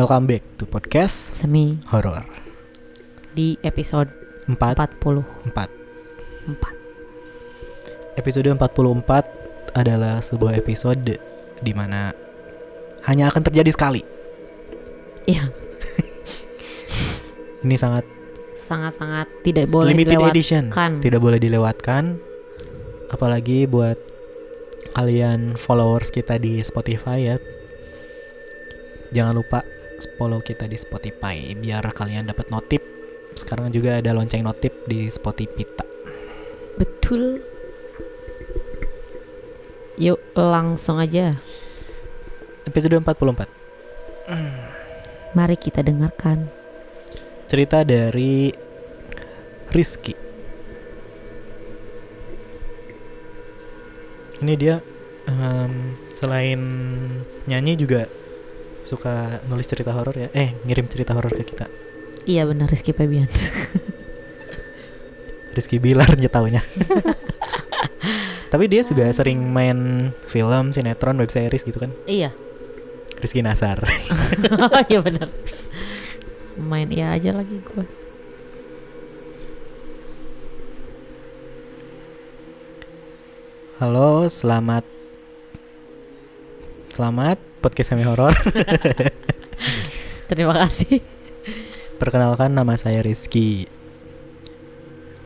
Welcome back to podcast Semi. Horor di episode 4 44 Episode 44 adalah sebuah episode di mana hanya akan terjadi sekali. Iya. Ini sangat sangat-sangat tidak boleh limited dilewatkan. Edition, tidak boleh dilewatkan. Apalagi buat kalian followers kita di Spotify ya. Jangan lupa follow kita di Spotify biar kalian dapat notif. Sekarang juga ada lonceng notif di Spotify. Betul Yuk langsung aja Episode 44. Mari kita dengarkan cerita dari Rizky. Ini dia em, selain nyanyi juga suka nulis cerita horor ya. Eh, ngirim cerita horor ke kita. Iya benar Rizky Febian Rizky Bilar nyetaunya. Tapi dia juga sering main film, sinetron, web series gitu kan. Iya Rizky Nasar. Iya benar Main iya aja lagi gue Halo, selamat Selamat podcast semi horor. Terima kasih Perkenalkan nama saya Rizky.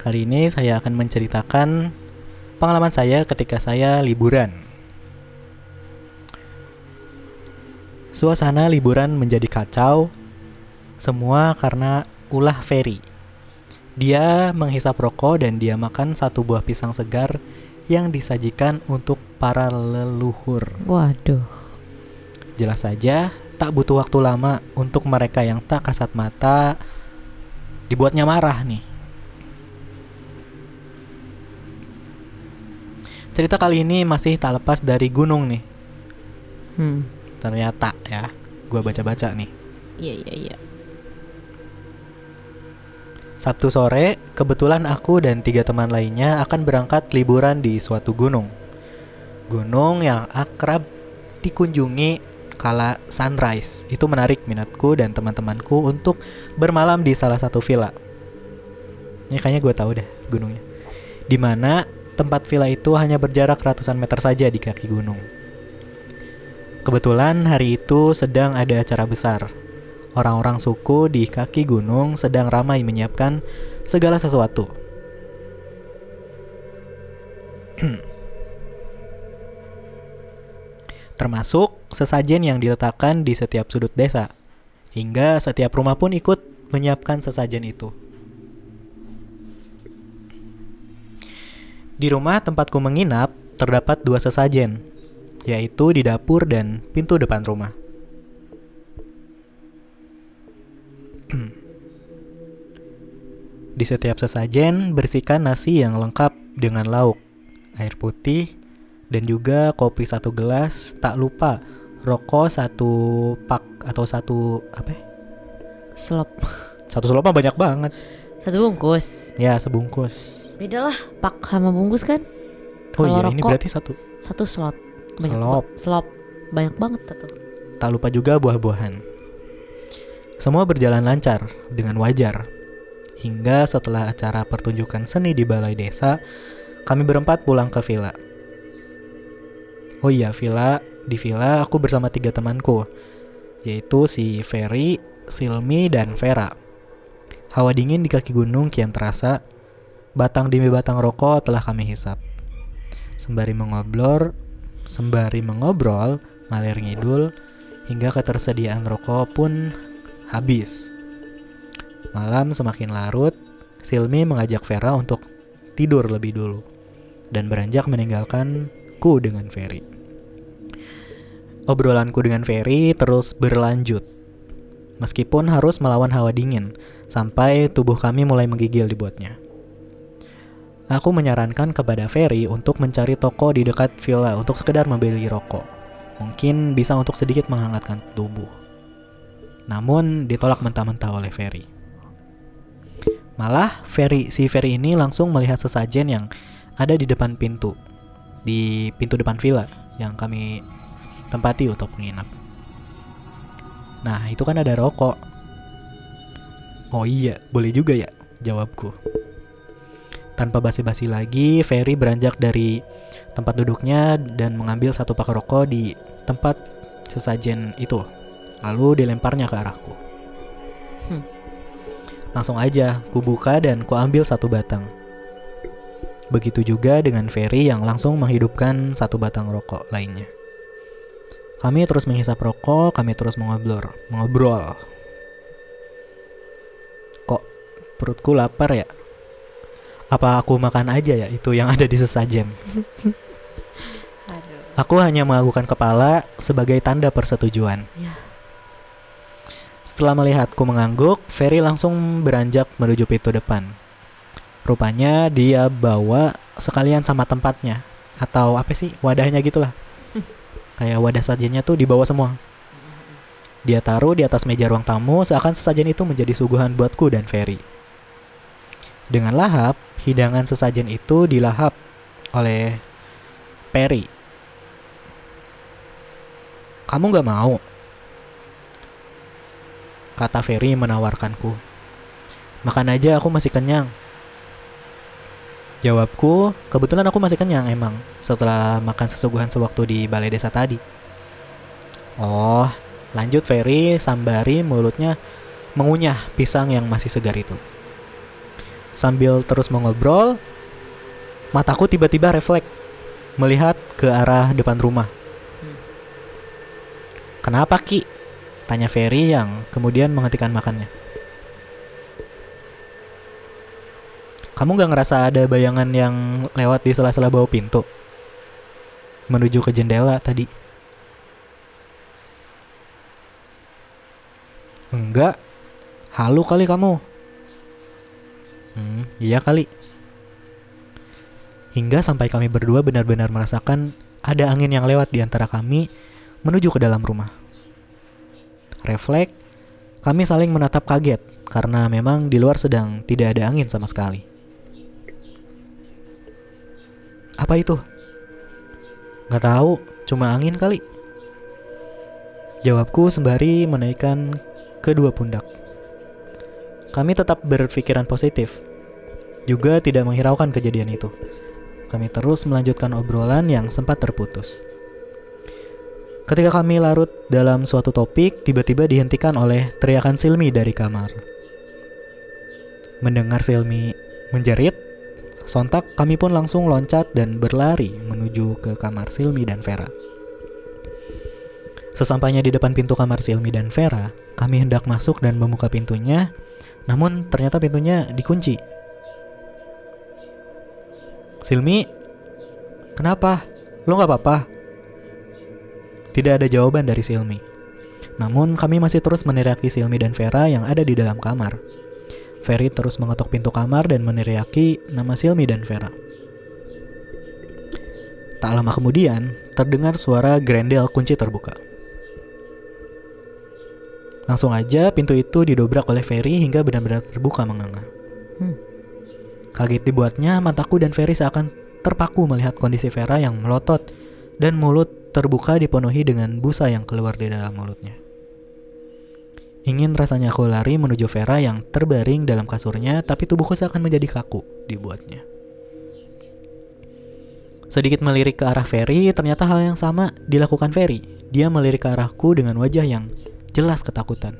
Kali ini saya akan menceritakan pengalaman saya ketika saya liburan. Suasana liburan menjadi kacau, semua karena ulah Ferry. Dia menghisap rokok dan dia makan satu buah pisang segar yang disajikan untuk para leluhur. Waduh Jelas saja, tak butuh waktu lama untuk mereka yang tak kasat mata dibuatnya marah nih. Cerita kali ini masih tak lepas dari gunung nih. Hmm Ternyata ya, gua baca-baca nih. Iya iya iya Sabtu sore, kebetulan aku dan tiga teman lainnya akan berangkat liburan di suatu gunung. Gunung yang akrab dikunjungi kala sunrise. Itu menarik minatku dan teman-temanku untuk bermalam di salah satu villa. Ini kayaknya gue tahu deh gunungnya. Di mana tempat villa itu hanya berjarak ratusan meter saja di kaki gunung. Kebetulan hari itu sedang ada acara besar. Orang-orang suku di kaki gunung sedang ramai menyiapkan segala sesuatu. Termasuk sesajen yang diletakkan di setiap sudut desa. Hingga setiap rumah pun ikut menyiapkan sesajen itu. Di rumah tempatku menginap terdapat dua sesajen, yaitu di dapur dan pintu depan rumah. Di setiap sesajen bersihkan nasi yang lengkap dengan lauk, air putih, dan juga kopi satu gelas. Tak lupa rokok satu pak atau satu apa? ya? Slop Satu selop mah banyak banget. Satu bungkus Ya sebungkus. Beda lah Pak sama bungkus kan Oh iya ini berarti satu. Satu slot Banyak Slop. ba- Slop Banyak banget tuh Tak lupa juga buah-buahan. Semua berjalan lancar dengan wajar. Hingga setelah acara pertunjukan seni di balai desa, kami berempat pulang ke villa. Oh iya, villa di villa aku bersama tiga temanku, yaitu si Ferry, Silmi, dan Vera. Hawa dingin di kaki gunung kian terasa. Batang demi batang rokok telah kami hisap. Sembari mengobrol, sembari mengobrol, ngalir ngidul, hingga ketersediaan rokok pun habis. Malam semakin larut, Silmi mengajak Vera untuk tidur lebih dulu dan beranjak meninggalkanku dengan Ferry. Obrolanku dengan Ferry terus berlanjut. Meskipun harus melawan hawa dingin sampai tubuh kami mulai menggigil dibuatnya. Aku menyarankan kepada Ferry untuk mencari toko di dekat villa untuk sekedar membeli rokok. Mungkin bisa untuk sedikit menghangatkan tubuh. Namun ditolak mentah-mentah oleh Ferry. Malah Ferry si Ferry ini langsung melihat sesajen yang ada di depan pintu di pintu depan villa yang kami tempati untuk menginap. Nah, itu kan ada rokok. Oh iya, boleh juga ya, jawabku. Tanpa basi-basi lagi, Ferry beranjak dari tempat duduknya dan mengambil satu pak rokok di tempat sesajen itu. Lalu dilemparnya ke arahku. Hmm. Langsung aja, ku buka dan ku ambil satu batang. Begitu juga dengan Ferry yang langsung menghidupkan satu batang rokok lainnya. Kami terus menghisap rokok, kami terus mengobrol, mengobrol. Kok perutku lapar ya? Apa aku makan aja ya itu yang ada di sesajen? Aku hanya menganggukkan kepala sebagai tanda persetujuan. Ya. Setelah melihatku mengangguk, Ferry langsung beranjak menuju pintu depan. Rupanya dia bawa sekalian sama tempatnya atau apa sih wadahnya gitulah. Kayak wadah sajennya tuh dibawa semua. Dia taruh di atas meja ruang tamu seakan sesajen itu menjadi suguhan buatku dan Ferry. Dengan lahap, hidangan sesajen itu dilahap oleh Perry. Kamu gak mau? Kata Ferry menawarkanku. Makan aja, aku masih kenyang. Jawabku, kebetulan aku masih kenyang emang setelah makan sesuguhan sewaktu di balai desa tadi. Oh, lanjut Ferry sambari mulutnya mengunyah pisang yang masih segar itu. Sambil terus mengobrol, mataku tiba-tiba refleks melihat ke arah depan rumah. Hmm. Kenapa Ki? Tanya Ferry yang kemudian menghentikan makannya. Kamu gak ngerasa ada bayangan yang lewat di sela-sela bawah pintu? Menuju ke jendela tadi. Enggak. Halu kali kamu. Hmm, iya kali. Hingga sampai kami berdua benar-benar merasakan ada angin yang lewat di antara kami menuju ke dalam rumah. Refleks, kami saling menatap kaget karena memang di luar sedang tidak ada angin sama sekali. Apa itu? Gak tahu, cuma angin kali. Jawabku sembari menaikkan kedua pundak. Kami tetap berpikiran positif, juga tidak menghiraukan kejadian itu. Kami terus melanjutkan obrolan yang sempat terputus. Ketika kami larut dalam suatu topik, tiba-tiba dihentikan oleh teriakan Silmi dari kamar. Mendengar Silmi menjerit, sontak kami pun langsung loncat dan berlari menuju ke kamar Silmi dan Vera. Sesampainya di depan pintu kamar Silmi dan Vera, kami hendak masuk dan membuka pintunya, namun ternyata pintunya dikunci. Silmi, kenapa? Lo gak apa-apa? Tidak ada jawaban dari Silmi. Namun kami masih terus meneriaki Silmi dan Vera yang ada di dalam kamar. Ferry terus mengetuk pintu kamar dan meneriaki nama Silmi dan Vera. Tak lama kemudian, terdengar suara grendel kunci terbuka. Langsung aja pintu itu didobrak oleh Ferry hingga benar-benar terbuka menganga. Hmm. Kaget dibuatnya, mataku dan Ferry seakan terpaku melihat kondisi Vera yang melotot dan mulut terbuka dipenuhi dengan busa yang keluar di dalam mulutnya. Ingin rasanya aku lari menuju Vera yang terbaring dalam kasurnya, tapi tubuhku seakan menjadi kaku dibuatnya. Sedikit melirik ke arah Ferry, ternyata hal yang sama dilakukan Ferry. Dia melirik ke arahku dengan wajah yang jelas ketakutan.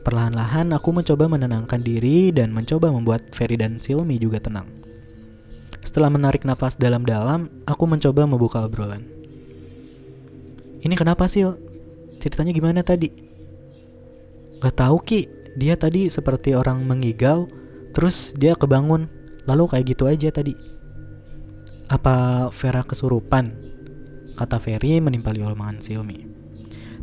Perlahan-lahan aku mencoba menenangkan diri dan mencoba membuat Ferry dan Silmi juga tenang. Setelah menarik napas dalam-dalam, aku mencoba membuka obrolan. Ini kenapa Sil? Ceritanya gimana tadi? Gak tahu Ki, dia tadi seperti orang mengigau, terus dia kebangun, lalu kayak gitu aja tadi. Apa Vera kesurupan? Kata Ferry menimpali omongan Silmi.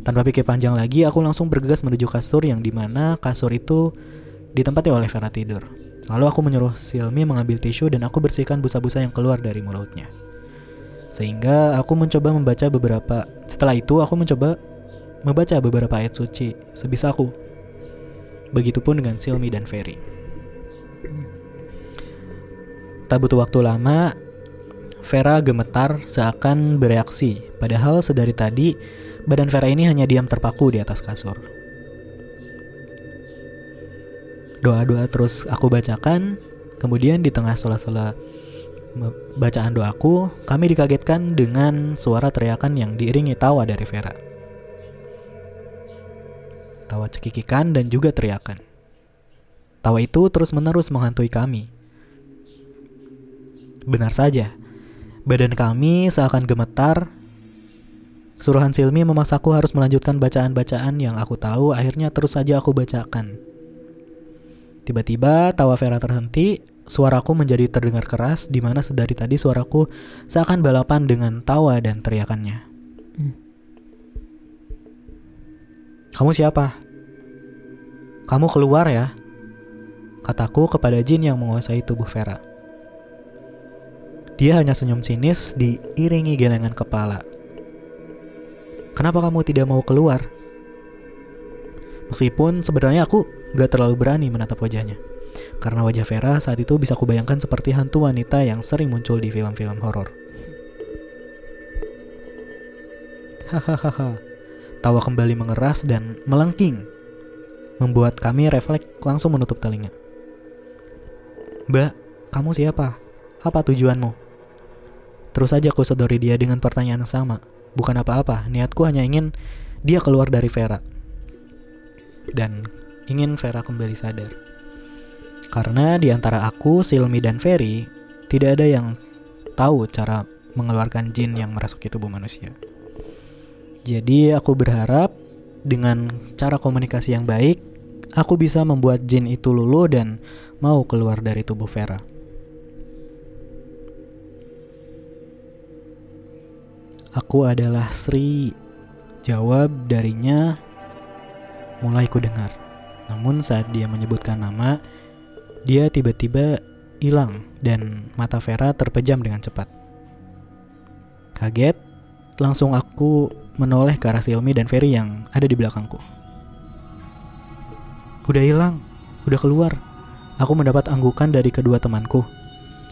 Tanpa pikir panjang lagi, aku langsung bergegas menuju kasur yang di mana kasur itu ditempati oleh Vera tidur. Lalu aku menyuruh Silmi mengambil tisu dan aku bersihkan busa-busa yang keluar dari mulutnya. Sehingga aku mencoba membaca beberapa Setelah itu aku mencoba membaca beberapa ayat suci sebisaku. Begitupun dengan Silmi dan Ferry. Tak butuh waktu lama, Vera gemetar seakan bereaksi. Padahal sedari tadi badan Vera ini hanya diam terpaku di atas kasur. Doa-doa terus aku bacakan, kemudian di tengah sela-sela bacaan doaku, kami dikagetkan dengan suara teriakan yang diiringi tawa dari Vera. Tawa cekikikan dan juga teriakan. Tawa itu terus-menerus menghantui kami. Benar saja, badan kami seakan gemetar. Suruhan Silmi memaksaku harus melanjutkan bacaan-bacaan yang aku tahu, akhirnya terus saja aku bacakan. Tiba-tiba tawa Vera terhenti, suaraku menjadi terdengar keras, di mana sedari tadi suaraku seakan balapan dengan tawa dan teriakannya. Kamu siapa? Kamu keluar ya, kataku kepada jin yang menguasai tubuh Vera. Dia hanya senyum sinis diiringi gelengan kepala. Kenapa kamu tidak mau keluar? Meskipun sebenarnya aku gak terlalu berani menatap wajahnya. Karena wajah Vera saat itu bisa kubayangkan seperti hantu wanita yang sering muncul di film-film horor. Hahaha. Tawa kembali mengeras dan melengking. Membuat kami refleks langsung menutup telinga. Mbak, kamu siapa? Apa tujuanmu? Terus saja aku sodori dia dengan pertanyaan yang sama. Bukan apa-apa, niatku hanya ingin dia keluar dari Vera. Dan ingin Vera kembali sadar. Karena di antara aku, Silmi, dan Ferry, tidak ada yang tahu cara mengeluarkan jin yang merasuki tubuh manusia. Jadi aku berharap dengan cara komunikasi yang baik, aku bisa membuat jin itu luluh dan mau keluar dari tubuh Vera. Aku adalah Sri. Jawab darinya mulai ku dengar. Namun saat dia menyebutkan nama, dia tiba-tiba hilang dan mata Vera terpejam dengan cepat. Kaget, langsung aku menoleh ke arah Silmi dan Ferry yang ada di belakangku. Udah hilang, udah keluar. Aku mendapat anggukan dari kedua temanku.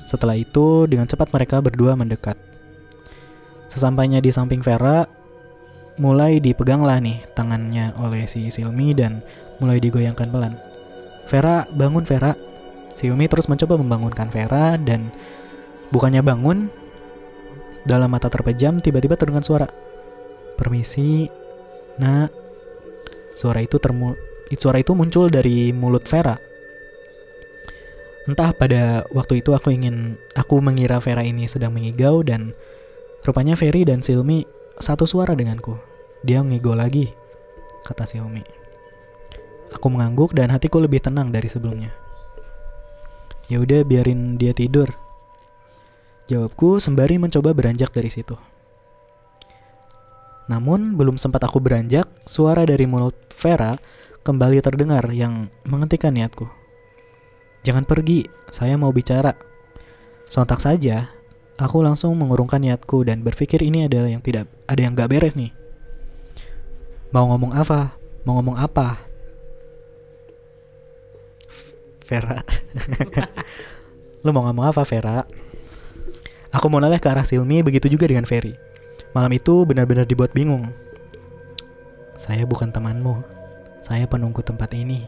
Setelah itu, dengan cepat mereka berdua mendekat. Sesampainya di samping Vera, mulai dipeganglah nih tangannya oleh si Silmi dan mulai digoyangkan pelan. Vera, bangun Vera. Silmi terus mencoba membangunkan Vera dan bukannya bangun, dalam mata terpejam tiba-tiba terdengar suara. Permisi, nak. Suara itu termu suara itu muncul dari mulut Vera. Entah pada waktu itu aku ingin aku mengira Vera ini sedang mengigau dan rupanya Ferry dan Silmi satu suara denganku. Dia ngigau lagi, kata Silmi. Aku mengangguk dan hatiku lebih tenang dari sebelumnya. Ya udah biarin dia tidur. Jawabku sembari mencoba beranjak dari situ. Namun belum sempat aku beranjak, suara dari mulut Vera kembali terdengar yang menghentikan niatku. Jangan pergi, saya mau bicara. Sontak saja, aku langsung mengurungkan niatku dan berpikir ini adalah yang tidak ada yang gak beres nih. Mau ngomong apa? Mau ngomong apa? Vera. Lu mau ngomong apa, Vera? Aku mau noleh ke arah Silmi, begitu juga dengan Ferry. Malam itu benar-benar dibuat bingung. Saya bukan temanmu. Saya penunggu tempat ini.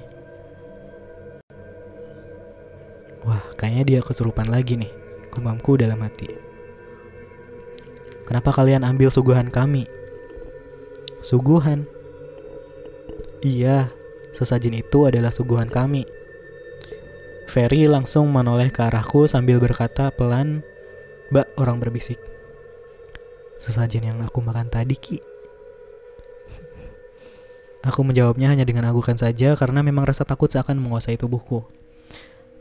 Wah, kayaknya dia kesurupan lagi nih. Gumamku dalam hati. Kenapa kalian ambil suguhan kami? Suguhan? Iya, sesajen itu adalah suguhan kami. Ferry langsung menoleh ke arahku sambil berkata pelan, Mbak orang berbisik. Sesajen yang aku makan tadi, Ki. Aku menjawabnya hanya dengan anggukan saja karena memang rasa takut seakan menguasai tubuhku.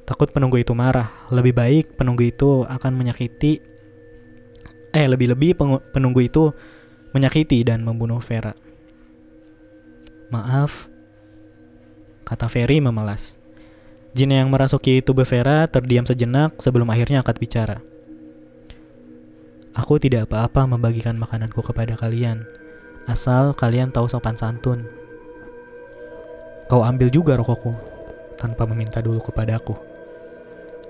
Takut penunggu itu marah. Lebih baik penunggu itu akan menyakiti eh lebih-lebih penunggu itu menyakiti dan membunuh Vera. Maaf, kata Ferry memelas. Jin yang merasuki tubuh Vera terdiam sejenak sebelum akhirnya angkat bicara. Aku tidak apa-apa membagikan makananku kepada kalian, asal kalian tahu sopan santun. Kau ambil juga rokokku, tanpa meminta dulu kepadaku.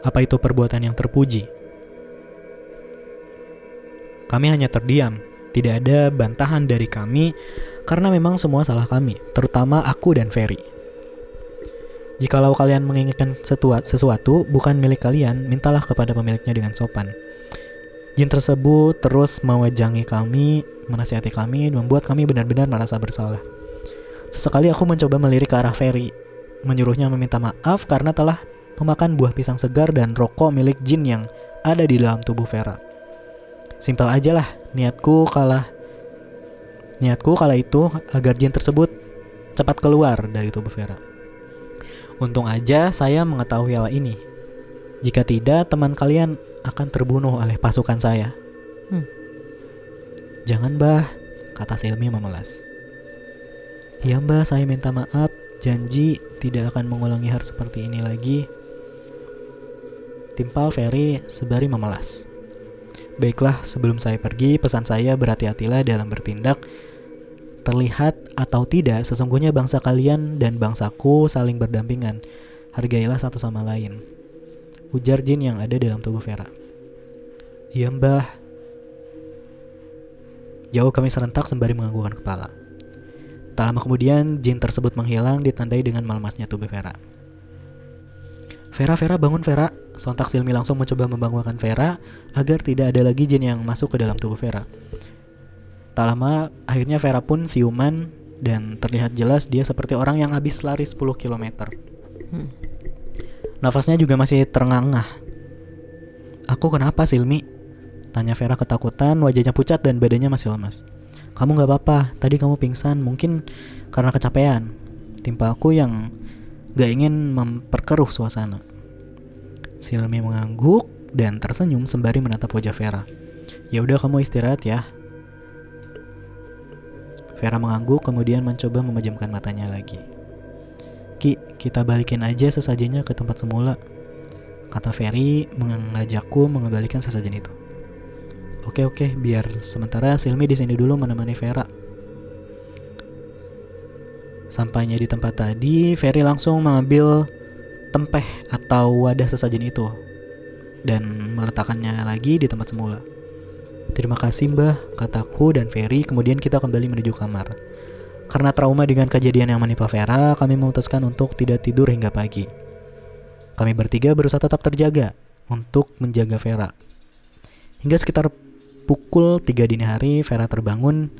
Apa itu perbuatan yang terpuji? Kami hanya terdiam, Tidak ada bantahan dari kami karena memang semua salah kami, terutama aku dan Ferry. Jikalau kalian menginginkan sesuatu bukan milik kalian, mintalah kepada pemiliknya dengan sopan. Jin tersebut terus mewejangi kami, menasihati kami, membuat kami benar-benar merasa bersalah. Sesekali aku mencoba melirik ke arah Ferry, menyuruhnya meminta maaf karena telah memakan buah pisang segar dan rokok milik Jin yang ada di dalam tubuh Vera. Simpel aja lah, niatku kalah Niatku kala itu agar jin tersebut cepat keluar dari tubuh Vera. Untung aja saya mengetahui hal ini. Jika tidak, teman kalian akan terbunuh oleh pasukan saya. Hmm. Jangan, Mbah, kata Silmi memelas. Iya, Mbah, saya minta maaf. Janji tidak akan mengulangi hal seperti ini lagi. Timpal Ferry sebari memelas. Baiklah, sebelum saya pergi, pesan saya berhati-hatilah dalam bertindak terlihat atau tidak, sesungguhnya bangsa kalian dan bangsaku saling berdampingan. Hargailah satu sama lain. Ujar jin yang ada dalam tubuh Vera. Iya mbah. Jauh kami serentak sembari menganggukkan kepala. Tak lama kemudian, jin tersebut menghilang ditandai dengan melemasnya tubuh Vera. Vera, Vera, bangun Vera. Sontak Silmi langsung mencoba membangunkan Vera agar tidak ada lagi jin yang masuk ke dalam tubuh Vera. Tak lama, akhirnya Vera pun siuman dan terlihat jelas dia seperti orang yang habis lari 10 km. Hmm. Nafasnya juga masih terengah-engah. Aku kenapa Silmi? Tanya Vera ketakutan, wajahnya pucat dan badannya masih lemas. Kamu gak apa-apa, tadi kamu pingsan, mungkin karena kecapean. Timpa aku yang gak ingin memperkeruh suasana. Silmi mengangguk dan tersenyum sembari menatap wajah Vera. Ya udah kamu istirahat ya, Vera mengangguk kemudian mencoba memejamkan matanya lagi. Ki, kita balikin aja sesajennya ke tempat semula. Kata Ferry mengajakku mengembalikan sesajen itu. Oke oke, biar sementara Silmi di sini dulu menemani Vera. Sampainya di tempat tadi, Ferry langsung mengambil tempeh atau wadah sesajen itu dan meletakkannya lagi di tempat semula. Terima kasih mbah, kataku dan Ferry kemudian kita kembali menuju kamar. Karena trauma dengan kejadian yang menimpa Vera, kami memutuskan untuk tidak tidur hingga pagi. Kami bertiga berusaha tetap terjaga untuk menjaga Vera. Hingga sekitar pukul 3 dini hari, Vera terbangun.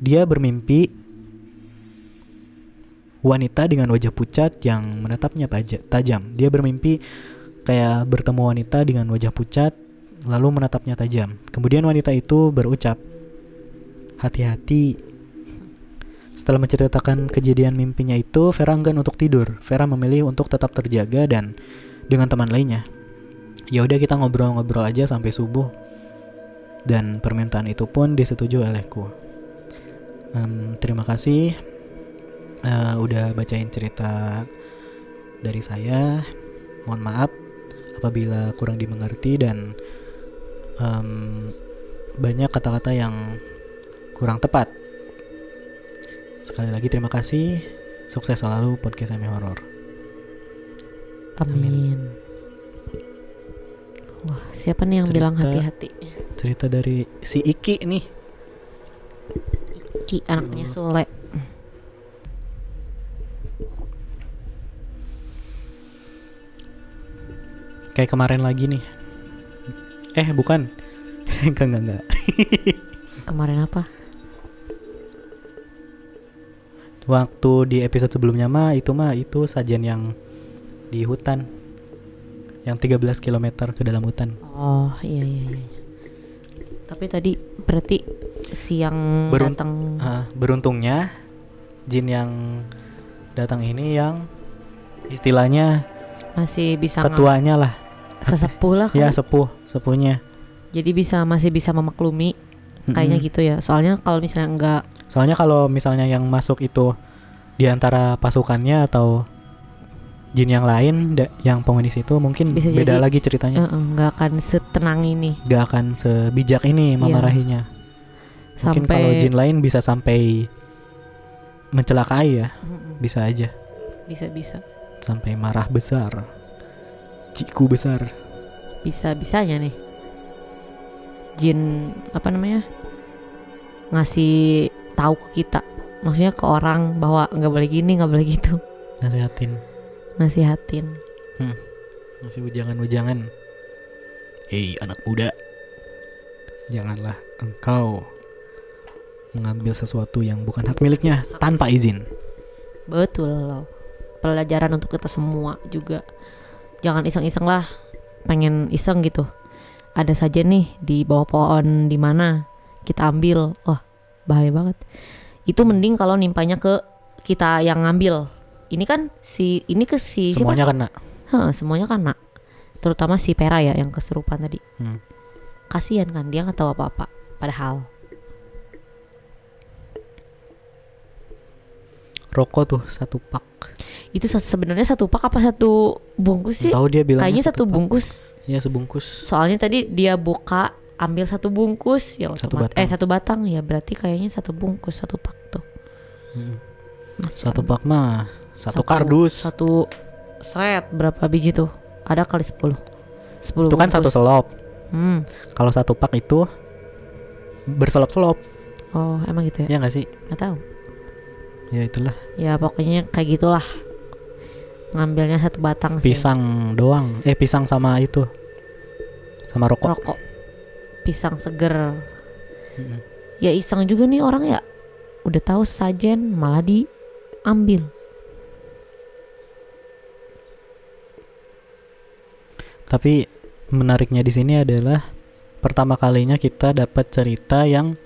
Dia bermimpi wanita dengan wajah pucat yang menatapnya tajam. Dia bermimpi kayak bertemu wanita dengan wajah pucat lalu menatapnya tajam. Kemudian wanita itu berucap, "Hati-hati." Setelah menceritakan kejadian mimpinya itu, Vera enggan untuk tidur. Vera memilih untuk tetap terjaga dan dengan teman lainnya. Ya udah kita ngobrol-ngobrol aja sampai subuh. Dan permintaan itu pun disetujui olehku. Em, terima kasih eh, udah bacain cerita dari saya. Mohon maaf apabila kurang dimengerti dan em, banyak kata-kata yang kurang tepat. Sekali lagi terima kasih. Sukses selalu podcast Emi Horror. Amin. Wah, siapa nih yang bilang Cerita- hati-hati? Cerita dari si Iki nih. Ki anaknya Sule. Kayak kemarin lagi nih. Eh, bukan. enggak, enggak, enggak. Kemarin apa? Waktu di episode sebelumnya mah itu mah itu sajian yang di hutan. Yang 13 km ke dalam hutan. Oh, iya iya iya. Tapi tadi berarti siang Berun- datang Ah, beruntungnya jin yang datang ini yang istilahnya masih bisa ketuanya lah. sesepuh lah Ya, kali. sepuh, sepuhnya. Jadi bisa masih bisa memaklumi kayaknya Mm-mm. gitu ya. Soalnya kalau misalnya enggak Soalnya kalau misalnya yang masuk itu di antara pasukannya atau jin yang lain yang penghuni situ mungkin Bisa beda jadi, lagi ceritanya. enggak akan setenang ini Gak akan sebijak ini Iya. memarahinya. Mungkin sampai kalau jin lain bisa sampai mencelakai ya, Mm-mm. bisa aja bisa bisa sampai marah besar. Ciku besar. bisa bisanya nih. Jin apa namanya? ngasih tahu ke kita. Maksudnya ke orang bahwa nggak boleh gini nggak boleh gitu. Nasihatin. nasihatin. Masih ujangan-ujangan. Hei anak muda. Janganlah engkau mengambil sesuatu yang bukan hak miliknya tanpa izin. betul. Pelajaran untuk kita semua juga. Jangan iseng-iseng lah. Pengen iseng gitu. Ada saja nih di bawah pohon di mana kita ambil. Wah bahaya banget itu mending kalau nimpanya ke kita yang ngambil ini kan si ini ke si siapa? Semuanya kena. Heh, semuanya kena. Terutama si Pera ya yang keserupan tadi. Hmm. Kasihan kan dia nggak tahu apa-apa. Padahal Rokok tuh satu pak. itu sebenarnya satu pak apa satu bungkus sih? Tahu dia bilang Kayaknya satu pak. bungkus. Ya sebungkus. Soalnya tadi dia buka ambil satu bungkus ya Satu batang. eh satu batang ya berarti kayaknya satu bungkus satu pak tuh. Hmm. Masih Satu pak mah satu, kardus. Satu seret berapa biji tuh? Ada kali 10. 10 itu kan satu selop. Hmm. Kalau satu pak itu berselop-selop. Oh, emang gitu ya? Ya nggak sih? Nggak tahu. Ya itulah. Ya pokoknya kayak gitulah. Ngambilnya satu batang sih. Pisang doang. Eh pisang sama itu. Sama rokok. Rokok. Pisang seger. Ya iseng juga nih orang ya. Udah tahu sajen malah diambil. Tapi menariknya di sini adalah pertama kalinya kita dapat cerita yang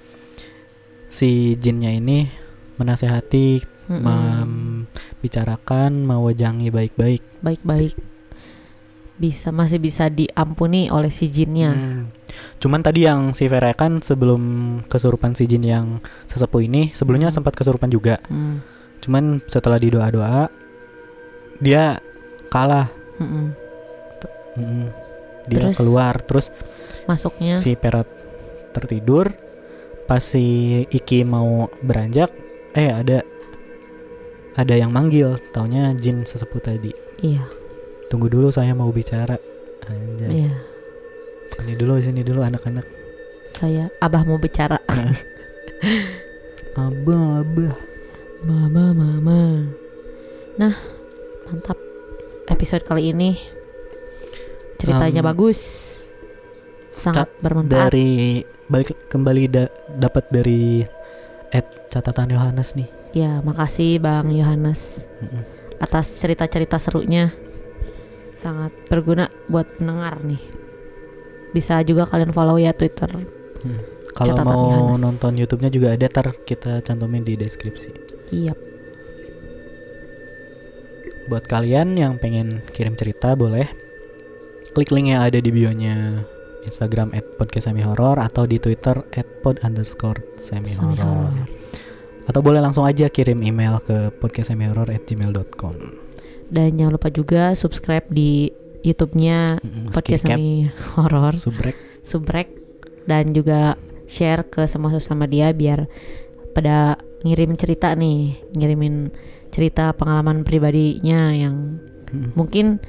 si jinnya ini menasehati, Mm-mm. membicarakan, mewajangi baik-baik. Baik-baik. Bisa masih bisa diampuni oleh si jinnya. Hmm. Cuman tadi yang si Vera kan sebelum kesurupan si jin yang sesepuh ini sebelumnya Hmm. sempat kesurupan juga. Hmm. Cuman setelah didoa-doa dia kalah. Mm-mm. Mm. Dia Terus? keluar terus Masuknya si Perat tertidur pas si Iki mau beranjak eh ada ada yang manggil taunya jin sesepuh tadi iya, tunggu dulu saya mau bicara Anjay. iya. sini dulu sini dulu anak-anak Saya Abah mau bicara. abah abah Mama, mama. Nah, mantap. Episode kali ini ceritanya Um, bagus. Sangat bermanfaat. dari balik kembali da- dapat dari Ed catatan Yohanes nih Ya, makasih Bang Yohanes Mm-mm. atas cerita-cerita serunya. Sangat berguna buat pendengar nih. Bisa juga kalian follow ya Twitter. Hmm. kalau mau Yohanes. nonton YouTube-nya juga ada tar kita cantumin di deskripsi Iya. Buat kalian yang pengen kirim cerita boleh klik link yang ada di bionya Instagram at podcast semi horror atau di Twitter at pod underscore semi horror atau boleh langsung aja kirim email ke podcast semi horror at gmail.com Dan jangan lupa juga subscribe di YouTube-nya podcast Skicap, semi horror. subrek subrek dan juga share ke semua sosial media biar pada ngirim cerita nih, ngirimin cerita pengalaman pribadinya yang Mm, mungkin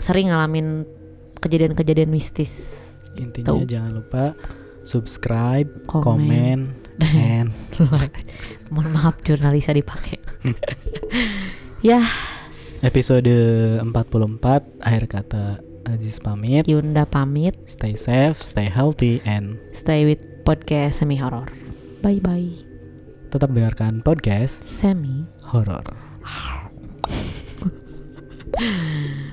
sering ngalamin kejadian-kejadian mistis. intinya Tuh. jangan lupa subscribe Komen. komen and Mohon maaf jurnalisnya dipakai. ya, episode 44 akhir kata Aziz pamit Yunda pamit. stay safe stay healthy and Stay with podcast semi horror. Bye bye. tetap dengarkan podcast Semi horor